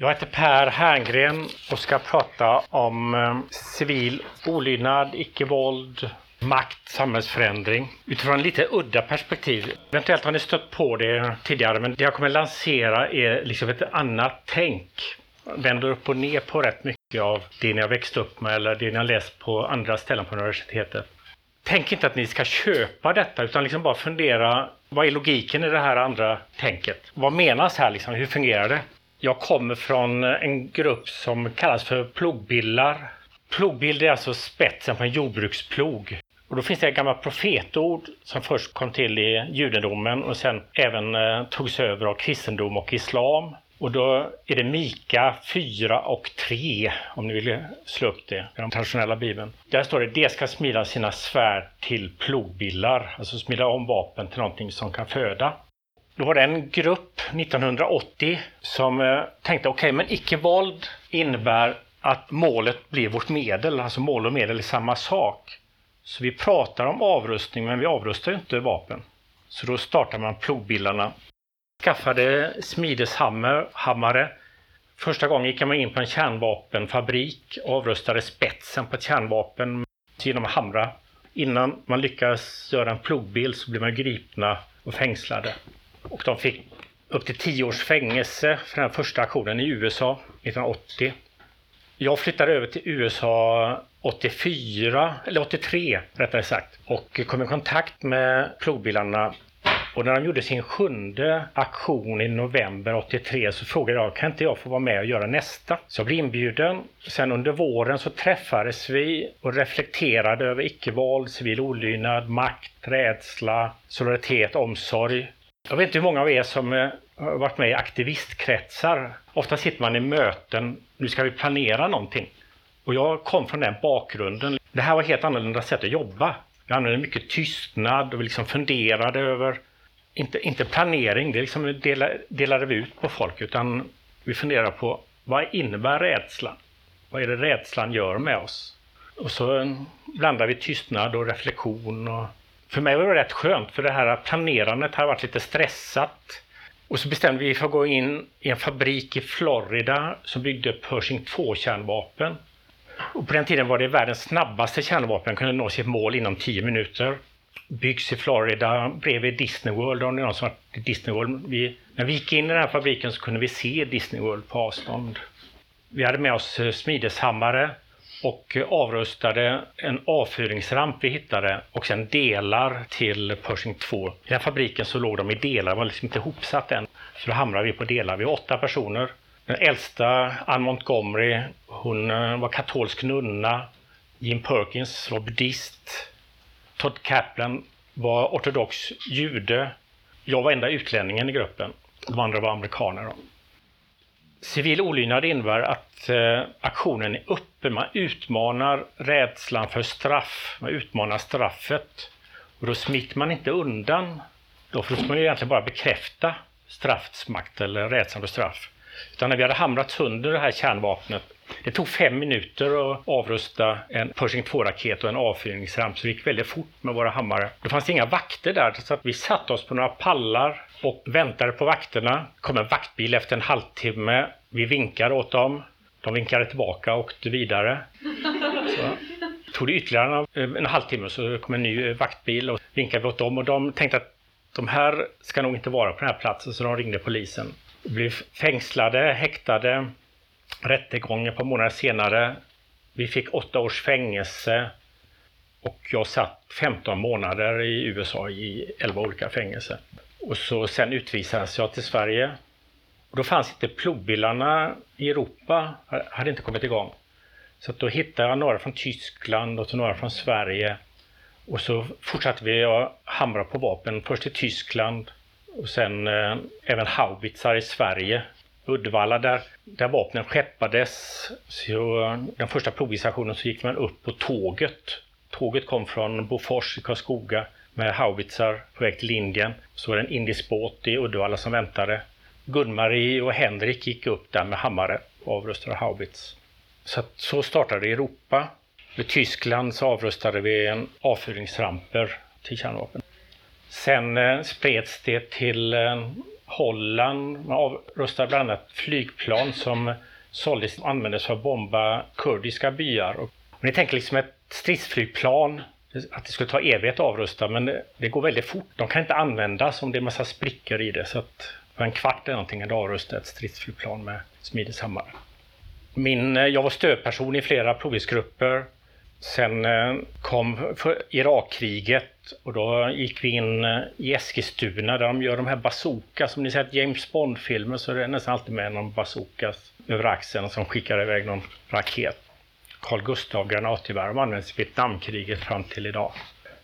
Jag heter Per Herngren och ska prata om eh, civil olydnad, icke-våld, makt, samhällsförändring utifrån lite udda perspektiv. Eventuellt har ni stött på det tidigare men det jag kommer lansera är liksom ett annat tänk. Vänder upp och ner på rätt mycket av det ni har växt upp med eller det ni har läst på andra ställen på universitetet. Tänk inte att ni ska köpa detta utan liksom bara fundera vad är logiken i det här andra tänket? Vad menas här liksom? Hur fungerar det? Jag kommer från en grupp som kallas för plogbillar. Plogbild är alltså spetsen på en jordbruksplog. Och då finns det ett gammalt profetord som först kom till i judendomen och sen även eh, togs över av kristendom och islam. Och då är det Mika 4 och 3, om ni vill slå upp det, i den traditionella bibeln. Där står det, de ska smida sina svärd till plogbillar, alltså smida om vapen till någonting som kan föda. Då var det en grupp 1980 som eh, tänkte okej, okay, men icke-våld innebär att målet blir vårt medel, alltså mål och medel är samma sak. Så vi pratar om avrustning, men vi avrustar ju inte vapen. Så då startar man plogbillarna. Skaffade smideshammare. Första gången gick man in på en kärnvapenfabrik och avrustade spetsen på ett kärnvapen genom att hamra. Innan man lyckas göra en plogbild så blir man gripna och fängslade. Och de fick upp till 10 års fängelse för den första aktionen i USA 1980. Jag flyttade över till USA 84, eller 83 rättare sagt, och kom i kontakt med plogbilarna. Och när de gjorde sin sjunde aktion i november 83 så frågade jag, kan inte jag få vara med och göra nästa? Så jag blev inbjuden. Sen under våren så träffades vi och reflekterade över icke-våld, civil olydnad, makt, rädsla, solidaritet, omsorg. Jag vet inte hur många av er som eh, har varit med i aktivistkretsar. Ofta sitter man i möten, nu ska vi planera någonting. Och jag kom från den bakgrunden. Det här var ett helt annorlunda sätt att jobba. Vi använde mycket tystnad och vi liksom funderade över, inte, inte planering, det liksom delade, delade vi ut på folk, utan vi funderade på vad innebär rädslan? Vad är det rädslan gör med oss? Och så blandade vi tystnad och reflektion och för mig var det rätt skönt för det här planerandet har varit lite stressat. Och så bestämde vi för att gå in i en fabrik i Florida som byggde Pershing 2-kärnvapen. Och på den tiden var det världens snabbaste kärnvapen, kunde nå sitt mål inom 10 minuter. Byggs i Florida bredvid Disney World, om det är någon som varit i Disney World. Vi, när vi gick in i den här fabriken så kunde vi se Disney World på avstånd. Vi hade med oss eh, smideshammare, och avrustade en avfyringsramp vi hittade och sen delar till Pershing 2. I den fabriken så låg de i delar, de var liksom inte ihopsatt än. Så då hamrade vi på delar. Vi var åtta personer. Den äldsta, Ann Montgomery, hon eh, var katolsk nunna. Jim Perkins var buddhist. Todd Kaplan var ortodox jude. Jag var enda utlänningen i gruppen. De andra var amerikaner. Civil olydnad innebär att eh, aktionen är öppen. Man utmanar rädslan för straff. Man utmanar straffet. Och då smiter man inte undan. Då får man ju egentligen bara bekräfta straffets makt eller rädslan för straff. Utan när vi hade hamrat sönder det här kärnvapnet det tog fem minuter att avrusta en Pershing 2-raket och en avfyrningsramp, så det gick väldigt fort med våra hammare. Det fanns inga vakter där, så att vi satte oss på några pallar och väntade på vakterna. Det kom en vaktbil efter en halvtimme. Vi vinkade åt dem. De vinkade tillbaka och åkte vidare. Så tog det ytterligare en, eh, en halvtimme så kom en ny eh, vaktbil och vinkade åt dem och de tänkte att de här ska nog inte vara på den här platsen så de ringde polisen. Vi blev fängslade, häktade, rättegång ett par månader senare. Vi fick åtta års fängelse och jag satt 15 månader i USA i 11 olika fängelser. Och så sen utvisades jag till Sverige. Och då fanns inte plogbillarna i Europa, hade inte kommit igång. Så då hittade jag några från Tyskland och några från Sverige. Och så fortsatte vi att hamra på vapen, först i Tyskland och sen eh, även haubitsar i Sverige Uddevalla där, där vapnen skeppades. Så den första provvisitationen så gick man upp på tåget. Tåget kom från Bofors i Karlskoga med haubitsar på väg till Indien. Så var det en indisk båt i Uddevalla som väntade. Gunmarie och Henrik gick upp där med hammare och avrustade haubits. Så, så startade Europa. I Tyskland så avrustade vi en avfyrningsramper till kärnvapen. Sen eh, spreds det till eh, Holland. Man avrustade bland annat flygplan som såldes och användes för att bomba kurdiska byar. Och ni tänker liksom ett stridsflygplan att det skulle ta evighet att avrusta men det, går väldigt fort. De kan inte användas om det är massa sprickor i det så att för en kvart eller någonting kan du avrusta ett stridsflygplan med smideshammare. Min, eh, jag var stödperson i flera provisgrupper. Sen eh, kom Irakkriget och då gick vi in eh, i Eskilstuna där de gör de här bazooka. Som ni sett James Bond-filmer så är det nästan alltid med någon bazooka över axeln som skickar iväg någon raket. Carl Gustaf granatgevär. De används i Vietnamkriget fram till idag.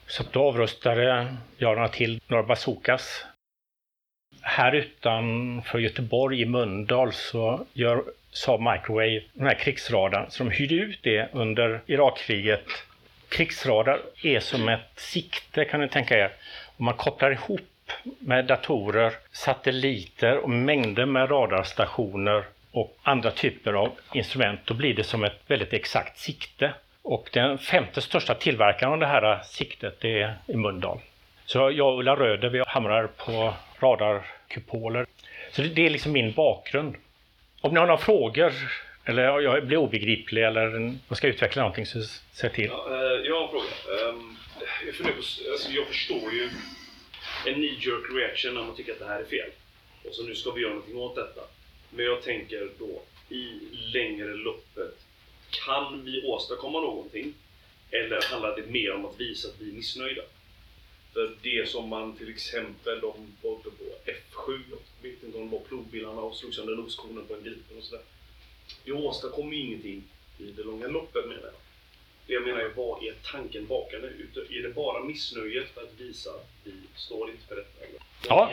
Så då avrustade jag några till några bazookas. Här utanför Göteborg i Mölndal så gör Saab Microwave den här krigsradarn. Så de hyrde ut det under Irakkriget. Krigsradar är som ett sikte kan ni tänka er. Om man kopplar ihop med datorer, satelliter och mängder med radarstationer och andra typer av instrument, då blir det som ett väldigt exakt sikte. Och den femte största tillverkaren av det här siktet det är i Mölndal. Så jag och Ulla Röder, vi hamrar på radarkupoler. Så det är liksom min bakgrund. Om ni har några frågor eller jag blir obegriplig eller jag ska utveckla någonting så säg till. Ja, eh, jag har en fråga. Ehm, jag jag, på, alltså jag förstår ju en knee jerk reaction när man tycker att det här är fel. Och så nu ska vi göra någonting åt detta. Men jag tänker då, i längre loppet, kan vi åstadkomma någonting? Eller handlar det mer om att visa att vi är missnöjda? För det som man till exempel, de på F7, vet inte om det var plogbilarna och slog sönder noskonen på en Gripen och sådär. Vi åstadkommer ingenting i det långa loppet menar jag. Det jag menar är, vad är tanken bakom det? Är det bara missnöjet för att visa att vi står inte för detta? Eller? Ja,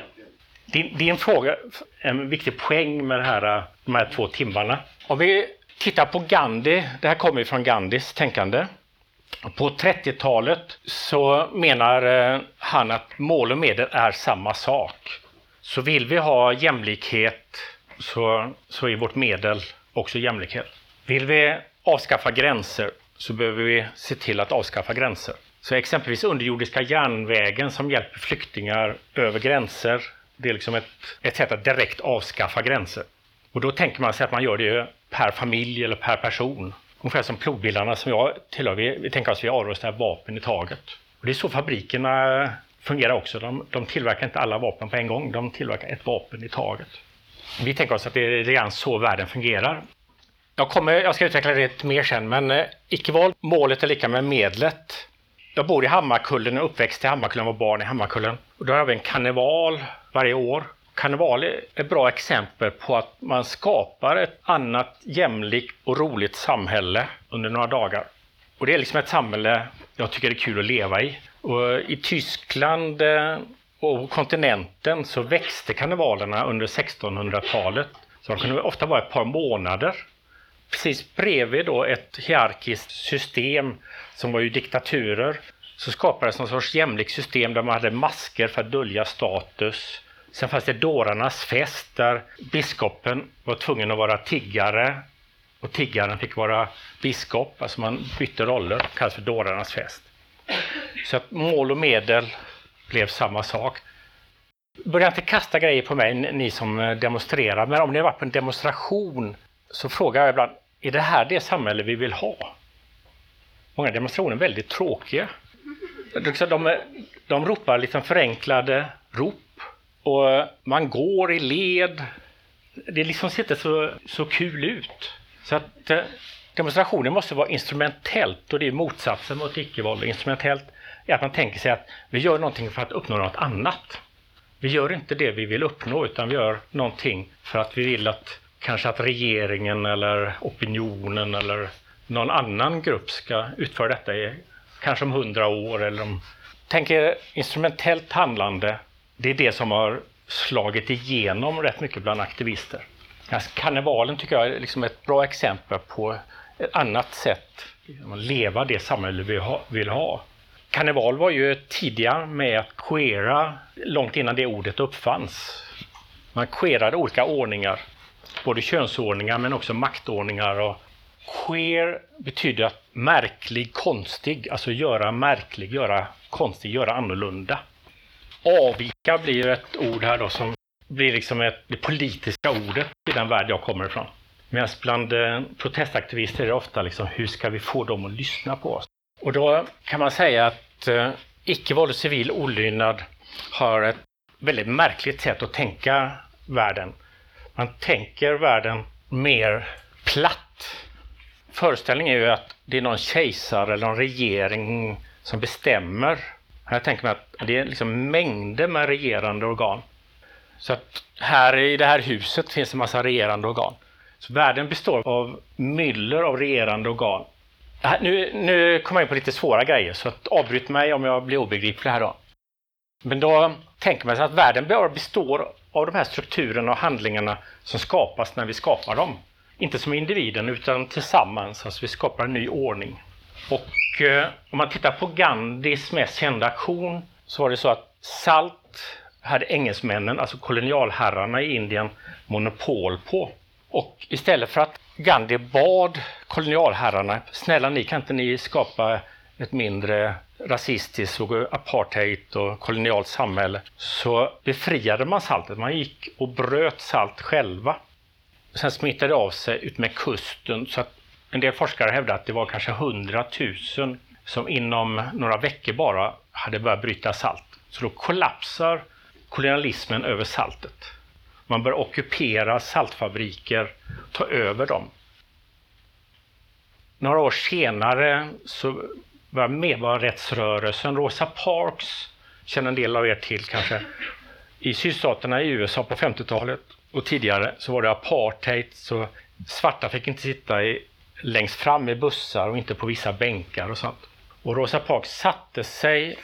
din, din fråga, en viktig poäng med det här, de här två timmarna. Om vi tittar på Gandhi, det här kommer ju från Gandhis tänkande. På 30-talet så menar eh, han att mål och medel är samma sak. Så vill vi ha jämlikhet så, så är vårt medel också jämlikhet. Vill vi avskaffa gränser så behöver vi se till att avskaffa gränser. Så exempelvis underjordiska järnvägen som hjälper flyktingar över gränser det är liksom ett, ett sätt att direkt avskaffa gränser. Och då tänker man sig att man gör det per familj eller per person. Ungefär som plogbillarna som jag tillhör, vi, vi tänker oss att vi avrustar vapen i taget. Och det är så fabrikerna fungerar också. De, de tillverkar inte alla vapen på en gång, de tillverkar ett vapen i taget. Vi tänker oss att det är redan så världen fungerar. Jag, kommer, jag ska utveckla det mer sen, men eh, icke-våld, målet är lika med medlet. Jag bor i Hammarkullen, och uppväxt i Hammarkullen, var barn i Hammarkullen. Och då har vi en karneval varje år. Karneval är ett bra exempel på att man skapar ett annat jämlikt och roligt samhälle under några dagar. Och det är liksom ett samhälle jag tycker det är kul att leva i. Och I Tyskland eh, och kontinenten så växte karnevalerna under 1600-talet. Så de kunde ofta vara ett par månader. Precis bredvid då ett hierarkiskt system som var ju diktaturer så skapades någon sorts jämlikt system där man hade masker för att dölja status. Sen fanns det dårarnas fest där biskopen var tvungen att vara tiggare och tiggaren fick vara biskop. Alltså man bytte roller, det kallas för dårarnas fest. Så att mål och medel blev samma sak. Börja inte kasta grejer på mig, ni som demonstrerar, men om ni har varit på en demonstration så frågar jag ibland, är det här det samhälle vi vill ha? Många demonstrationer är väldigt tråkiga. De, de ropar liksom förenklade rop och man går i led. Det liksom ser inte så, så kul ut. Så att eh, demonstrationer måste vara instrumentellt och det är motsatsen mot icke-våld. Instrumentellt är att man tänker sig att vi gör någonting för att uppnå något annat. Vi gör inte det vi vill uppnå utan vi gör någonting för att vi vill att kanske att regeringen eller opinionen eller någon annan grupp ska utföra detta i kanske om hundra år eller om... Tänk er instrumentellt handlande. Det är det som har slagit igenom rätt mycket bland aktivister. Alltså, karnevalen tycker jag är liksom ett bra exempel på ett annat sätt att leva det samhälle vi vill ha. Karneval var ju tidiga med att queera långt innan det ordet uppfanns. Man queerade olika ordningar, både könsordningar men också maktordningar och Queer betyder att märklig, konstig, alltså göra märklig, göra konstig, göra annorlunda. Avvika blir ett ord här då som blir liksom ett, det politiska ordet i den värld jag kommer ifrån. Medan bland eh, protestaktivister är det ofta liksom, hur ska vi få dem att lyssna på oss? Och då kan man säga att eh, icke-våld och civil olydnad har ett väldigt märkligt sätt att tänka världen. Man tänker världen mer platt. Föreställningen är ju att det är någon kejsare eller någon regering som bestämmer. Här tänker man att det är liksom mängder med regerande organ. Så att här i det här huset finns en massa regerande organ. Så världen består av myller av regerande organ. Nu, nu kommer jag in på lite svåra grejer, så att avbryt mig om jag blir obegriplig här då. Men då tänker man sig att världen bara består av de här strukturerna och handlingarna som skapas när vi skapar dem. Inte som individen utan tillsammans, alltså vi skapar en ny ordning. Och eh, om man tittar på Gandhis mest kända aktion så var det så att salt hade engelsmännen, alltså kolonialherrarna i Indien, monopol på. Och istället för att Gandhi bad kolonialherrarna, snälla ni kan inte ni skapa ett mindre rasistiskt och apartheid och kolonialt samhälle, så befriade man saltet. Man gick och bröt salt själva. Sen smittade det av sig ut med kusten så att en del forskare hävdar att det var kanske 100 000 som inom några veckor bara hade börjat bryta salt. Så då kollapsar kolonialismen över saltet. Man bör ockupera saltfabriker, ta över dem. Några år senare så var medborgarrättsrörelsen, Rosa Parks, känner en del av er till kanske. I sydstaterna i USA på 50-talet och tidigare så var det apartheid, så svarta fick inte sitta i, längst fram i bussar och inte på vissa bänkar och sånt. Och Rosa Parks satte sig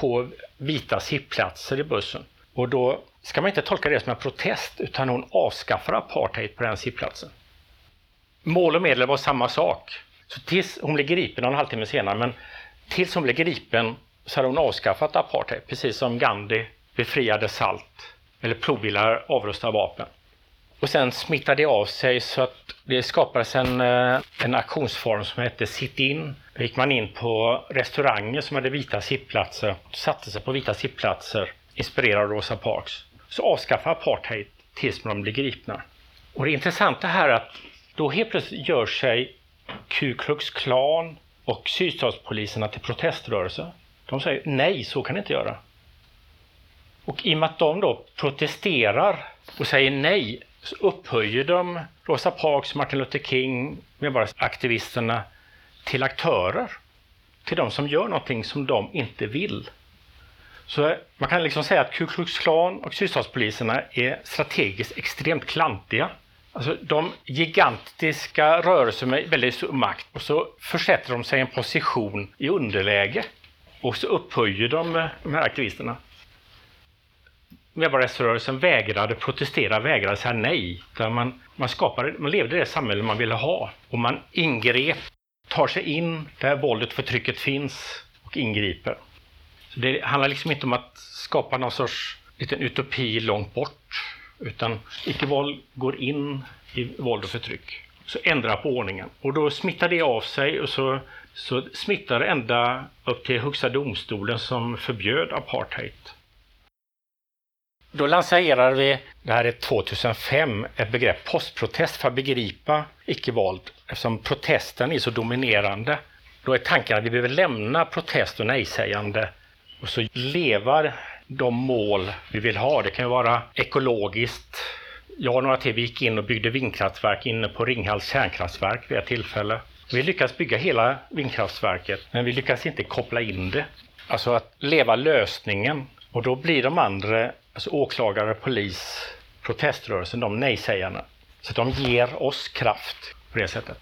på vita sittplatser i bussen. Och då ska man inte tolka det som en protest utan hon avskaffar apartheid på den sittplatsen. Mål och medel var samma sak. Så tills hon blev gripen, en halvtimme senare, men tills hon blev gripen så hade hon avskaffat apartheid, precis som Gandhi befriade salt eller provbilar avrustade vapen. Och sen smittade det av sig så att det skapades en, eh, en aktionsform som hette Sit-In. Då gick man in på restauranger som hade vita sittplatser, satte sig på vita sittplatser, inspirerad av Rosa Parks. Så avskaffar apartheid tills de blir gripna. Och det intressanta här är att då helt plötsligt gör sig Ku Klux Klan och sydstatspoliserna till proteströrelse. De säger nej, så kan ni inte göra. Och i och med att de då protesterar och säger nej så upphöjer de Rosa Parks, Martin Luther King, medborgaraktivisterna till aktörer. Till de som gör någonting som de inte vill. Så man kan liksom säga att Ku Klux Klan och sydstatspoliserna är strategiskt extremt klantiga. Alltså de gigantiska rörelser med väldigt stor makt och så försätter de sig i en position i underläge. Och så upphöjer de eh, de här aktivisterna. Medborgarrättsrörelsen vägrade protestera, vägrade säga nej. Där man, man, skapade, man levde i det samhälle man ville ha. Och man ingrep, tar sig in där våldet och förtrycket finns och ingriper. Så det handlar liksom inte om att skapa någon sorts liten utopi långt bort. Utan icke-våld går in i våld och förtryck. Så ändrar på ordningen. Och då smittar det av sig och så, så smittar det ända upp till Högsta domstolen som förbjöd apartheid. Då lanserade vi, det här är 2005, ett begrepp postprotest för att begripa icke-våld eftersom protesten är så dominerande. Då är tanken att vi behöver lämna protest och nej-sägande och så lever de mål vi vill ha. Det kan ju vara ekologiskt. Jag och några till vi gick in och byggde vindkraftverk inne på Ringhals kärnkraftverk vid ett tillfälle. Vi lyckades bygga hela vindkraftverket, men vi lyckades inte koppla in det. Alltså att leva lösningen. Och då blir de andra, alltså åklagare, polis, proteströrelsen, de nej-sägarna. Så de ger oss kraft på det sättet.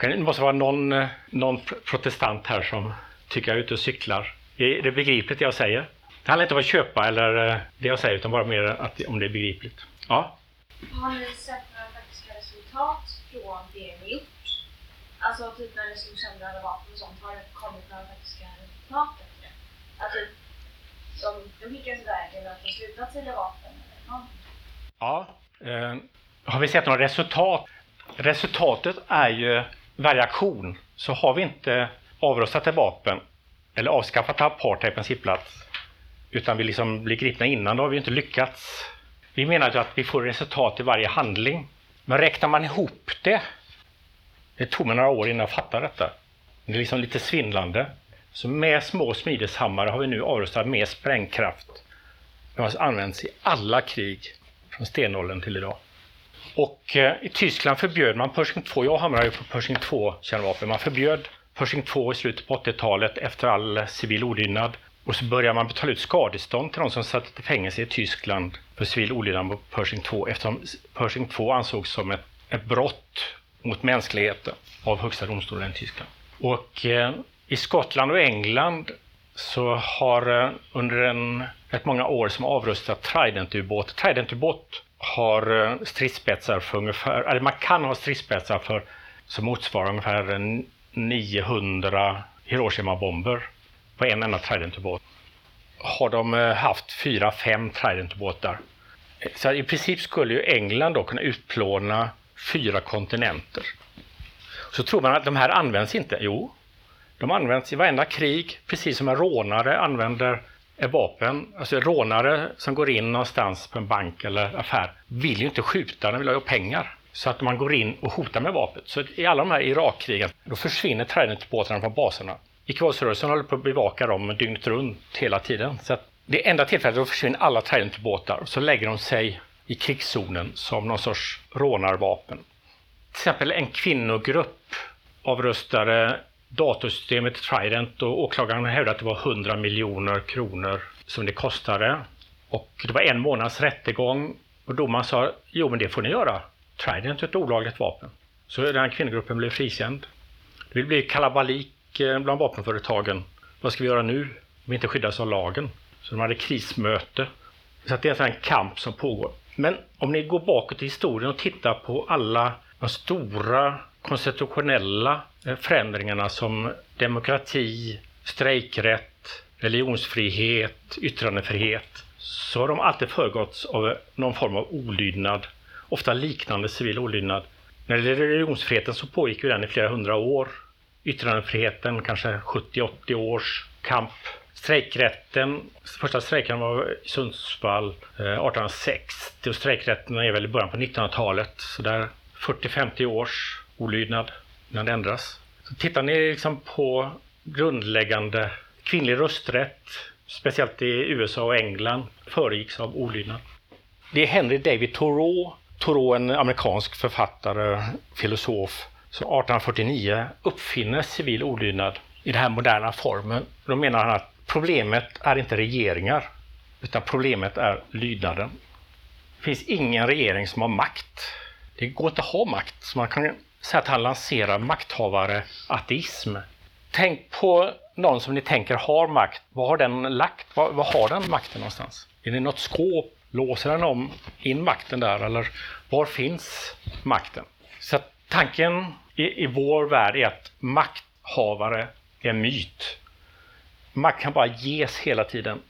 Det måste vara någon, eh, någon protestant här som tycker jag är ute och cyklar. Är det begripligt det jag säger? Det handlar inte om att köpa eller eh, det jag säger utan bara mer att, om det är begripligt. Ja? Har ni sett några faktiska resultat från det ni gjort? Alltså typ när ni slog sönder alla vapen och sånt, har det kommit några faktiska resultat efter det? Att typ, som de skickas iväg eller att de slutat sälja vapen eller någonting? Ja. Eh, har vi sett några resultat? Resultatet är ju varje aktion. Så har vi inte avrustat ett vapen eller avskaffat apartheid på en sittplats utan vi liksom blir gripna innan, då har vi inte lyckats Vi menar ju att vi får resultat i varje handling. Men räknar man ihop det, det tog mig några år innan jag fattade detta. Det är liksom lite svindlande. Så med små smideshammare har vi nu avrustat mer sprängkraft. Det har använts i alla krig från stenåldern till idag. Och eh, i Tyskland förbjöd man Pershing 2. Jag hamnade ju på Pershing 2 kärnvapen. Man förbjöd Pershing 2 i slutet på 80-talet efter all civil olydnad. Och så började man betala ut skadestånd till de som satt i fängelse i Tyskland för civil olydnad på Pershing 2 eftersom Pershing 2 ansågs som ett, ett brott mot mänskligheten av Högsta domstolen i Tyskland. Och eh, i Skottland och England så har eh, under en, rätt många år som avrustat Trident-ubåt. Trident-ubåt har eh, stridsspetsar för ungefär, eller man kan ha stridsspetsar för som motsvarar ungefär 900 Hiroshima-bomber på en enda Trident-ubåt. Har de eh, haft fyra, fem Trident-ubåtar. Så i princip skulle ju England då kunna utplåna fyra kontinenter. Så tror man att de här används inte. Jo, de används i varenda krig, precis som en rånare använder ett vapen. Alltså rånare som går in någonstans på en bank eller affär vill ju inte skjuta, de vill ha pengar. Så att man går in och hotar med vapnet. Så i alla de här Irakkrigen, då försvinner Trident-båtarna från baserna. Icke-våldsrörelsen håller på att bevaka dem dygnet runt hela tiden. Så att det enda tillfället då försvinner alla Trident-båtar och så lägger de sig i krigszonen som någon sorts rånarvapen. Till exempel en kvinnogrupp avrustade datorsystemet Trident och åklagaren hävdade att det var 100 miljoner kronor som det kostade. Och det var en månads rättegång och domaren sa jo men det får ni göra. Trident ett olagligt vapen. Så den här kvinnogruppen blev frikänd. Det blir kalabalik eh, bland vapenföretagen. Vad ska vi göra nu om vi inte skyddas av lagen? Så de hade krismöte. Så att det är en kamp som pågår. Men om ni går bakåt i historien och tittar på alla de stora konstitutionella eh, förändringarna som demokrati, strejkrätt, religionsfrihet, yttrandefrihet så har de alltid föregåtts av någon form av olydnad, ofta liknande civil olydnad. När det gäller religionsfriheten så pågick ju den i flera hundra år. Yttrandefriheten kanske 70-80 års kamp. Strejkrätten, första strejken var i Sundsvall eh, 1860 och strejkrätten är väl i början på 1900-talet. Så där 40-50 års olydnad innan det ändras. Så tittar ni liksom på grundläggande kvinnlig rösträtt, speciellt i USA och England, föregicks av olydnad. Det är Henry David Thoreau, Thoreau en amerikansk författare, filosof, som 1849 uppfinner civil olydnad i den här moderna formen. Då menar han att problemet är inte regeringar, utan problemet är lydnaden. Det finns ingen regering som har makt. Det går inte att ha makt, så man kan säga att han lanserar makthavare ateism. Tänk på någon som ni tänker har makt. Vad har den lagt? Vad, vad har den makten någonstans? Är det något skåp? Låser den om in makten där eller var finns makten? Så tanken i, i vår värld är att makthavare är en myt. Makt kan bara ges hela tiden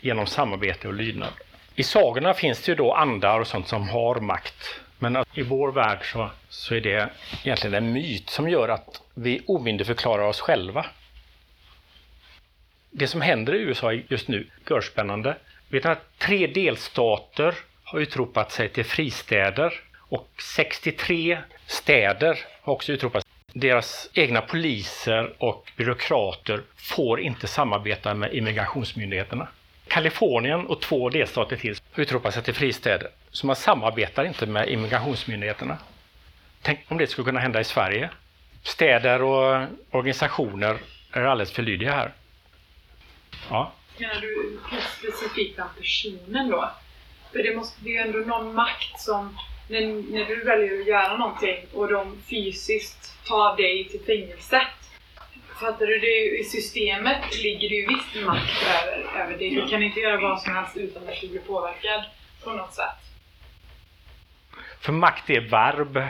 genom samarbete och lydnad. I sagorna finns det ju då andar och sånt som har makt. Men i vår värld så, så är det egentligen en myt som gör att vi omyndigförklarar oss själva. Det som händer i USA just nu, görspännande. Vet att tre delstater har utropat sig till fristäder och 63 städer har också utropat sig. Deras egna poliser och byråkrater får inte samarbeta med immigrationsmyndigheterna. Kalifornien och två delstater till utropar sig till fristäder. Så man samarbetar inte med immigrationsmyndigheterna. Tänk om det skulle kunna hända i Sverige. Städer och organisationer är alldeles för lydiga här. Ja. Menar du specifikt den personen då? För det måste det är ju ändå någon makt som, när, när du väljer att göra någonting och de fysiskt tar dig till fängelset. Fattar du? Det, I systemet ligger det ju viss makt över, över dig. Du kan inte göra vad som helst utan att du blir påverkad på något sätt. För makt är verb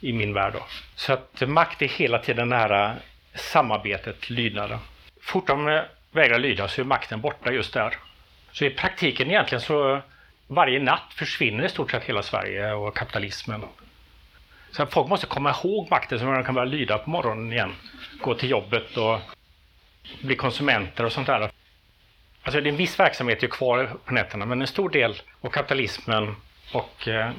i min värld. Då. Så att makt är hela tiden nära eh, samarbetet, lydnaden. Fortfarande vägrar lyda så är makten borta just där. Så i praktiken egentligen så varje natt försvinner i stort sett hela Sverige och kapitalismen. Så folk måste komma ihåg makten så de kan börja lyda på morgonen igen. Gå till jobbet och bli konsumenter och sånt där. Alltså det är en viss verksamhet är kvar på nätterna men en stor del av kapitalismen och eh,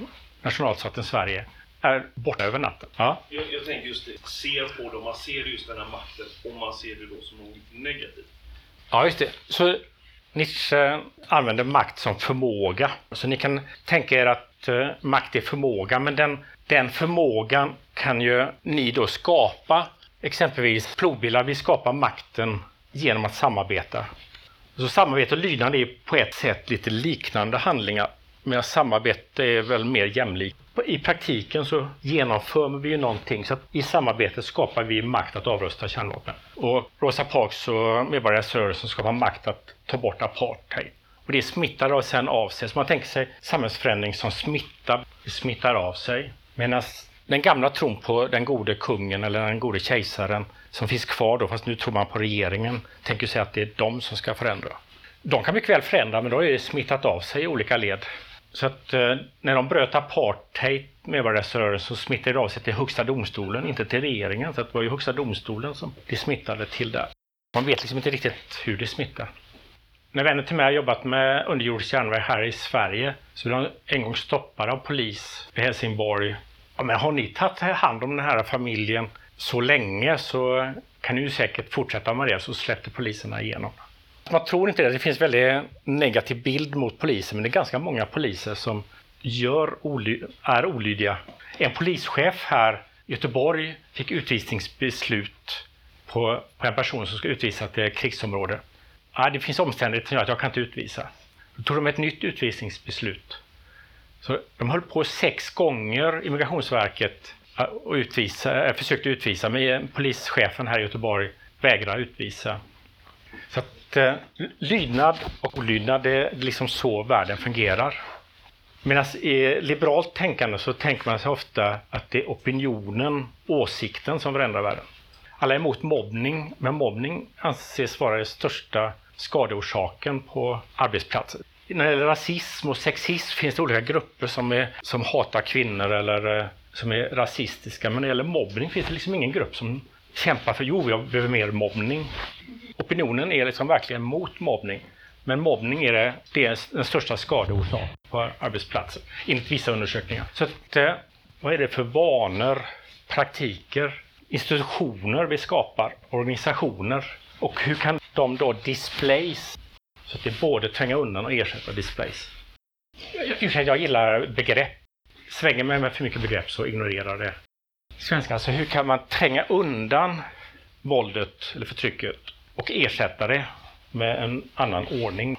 nationalstaten Sverige är borta över natten. Ja. Jag, jag tänker just det, ser på det, man ser just den här makten och man ser det då som något negativt. Ja, just det. Så Nietzsche använder makt som förmåga. Så ni kan tänka er att eh, makt är förmåga, men den, den förmågan kan ju ni då skapa. Exempelvis plogbillar vill skapa makten genom att samarbeta. Så samarbete och lydnad är på ett sätt lite liknande handlingar, medan samarbete är väl mer jämlikt. I praktiken så genomför vi ju någonting, så att i samarbete skapar vi makt att avrusta kärnvapen. Och Rosa Parks och medborgarrörelsen skapar makt att ta bort apartheid. Och det smittar av sen av sig. Så man tänker sig samhällsförändring som smittar, smittar av sig. Medan den gamla tron på den gode kungen eller den gode kejsaren som finns kvar då, fast nu tror man på regeringen, tänker sig att det är de som ska förändra. De kan mycket väl förändra, men då är det smittat av sig i olika led. Så att eh, när de bröt apartheid, medborgarrättsrörelsen, så smittade det av sig till Högsta domstolen, inte till regeringen. Så det var ju Högsta domstolen som det smittade till där. Man vet liksom inte riktigt hur det smittar. När vänner till mig har jobbat med underjordisk järnväg här i Sverige så blev de en gång stoppade av polis i Helsingborg. Ja, men har ni tagit hand om den här familjen så länge så kan ni ju säkert fortsätta med det, så släppte poliserna igenom. Man tror inte det. Det finns väldigt negativ bild mot polisen, men det är ganska många poliser som gör oly är olydiga. En polischef här i Göteborg fick utvisningsbeslut på, på en person som ska utvisas till krigsområde. Ja, det finns omständigheter som gör att jag kan inte utvisa. Då tog de ett nytt utvisningsbeslut. Så de höll på sex gånger, Immigrationsverket, och utvisa, eh, försökte utvisa, men eh, polischefen här i Göteborg vägrade utvisa. Så att eh, lydnad och olydnad, det är liksom så världen fungerar. Medan i liberalt tänkande så tänker man sig ofta att det är opinionen, åsikten som förändrar världen. Alla är emot mobbning, men mobbning anses vara den största skadeorsaken på arbetsplatser. När det gäller rasism och sexism finns det olika grupper som, är, som hatar kvinnor eller eh, som är rasistiska. Men när det gäller mobbning finns det liksom ingen grupp som kämpar för jo, jag behöver mer mobbning. Opinionen är liksom verkligen mot mobbning. Men mobbning är, det, det är den största skadeorsaken på arbetsplatsen, enligt vissa undersökningar. Så att, eh, vad är det för vanor, praktiker, institutioner vi skapar, organisationer och hur kan de då displays så att det både tränga undan och ersätta displays? Jag, jag gillar begrepp. Svänger mig med för mycket begrepp så ignorerar det. Svenska, alltså hur kan man tränga undan våldet eller förtrycket och ersätta det med en annan ordning?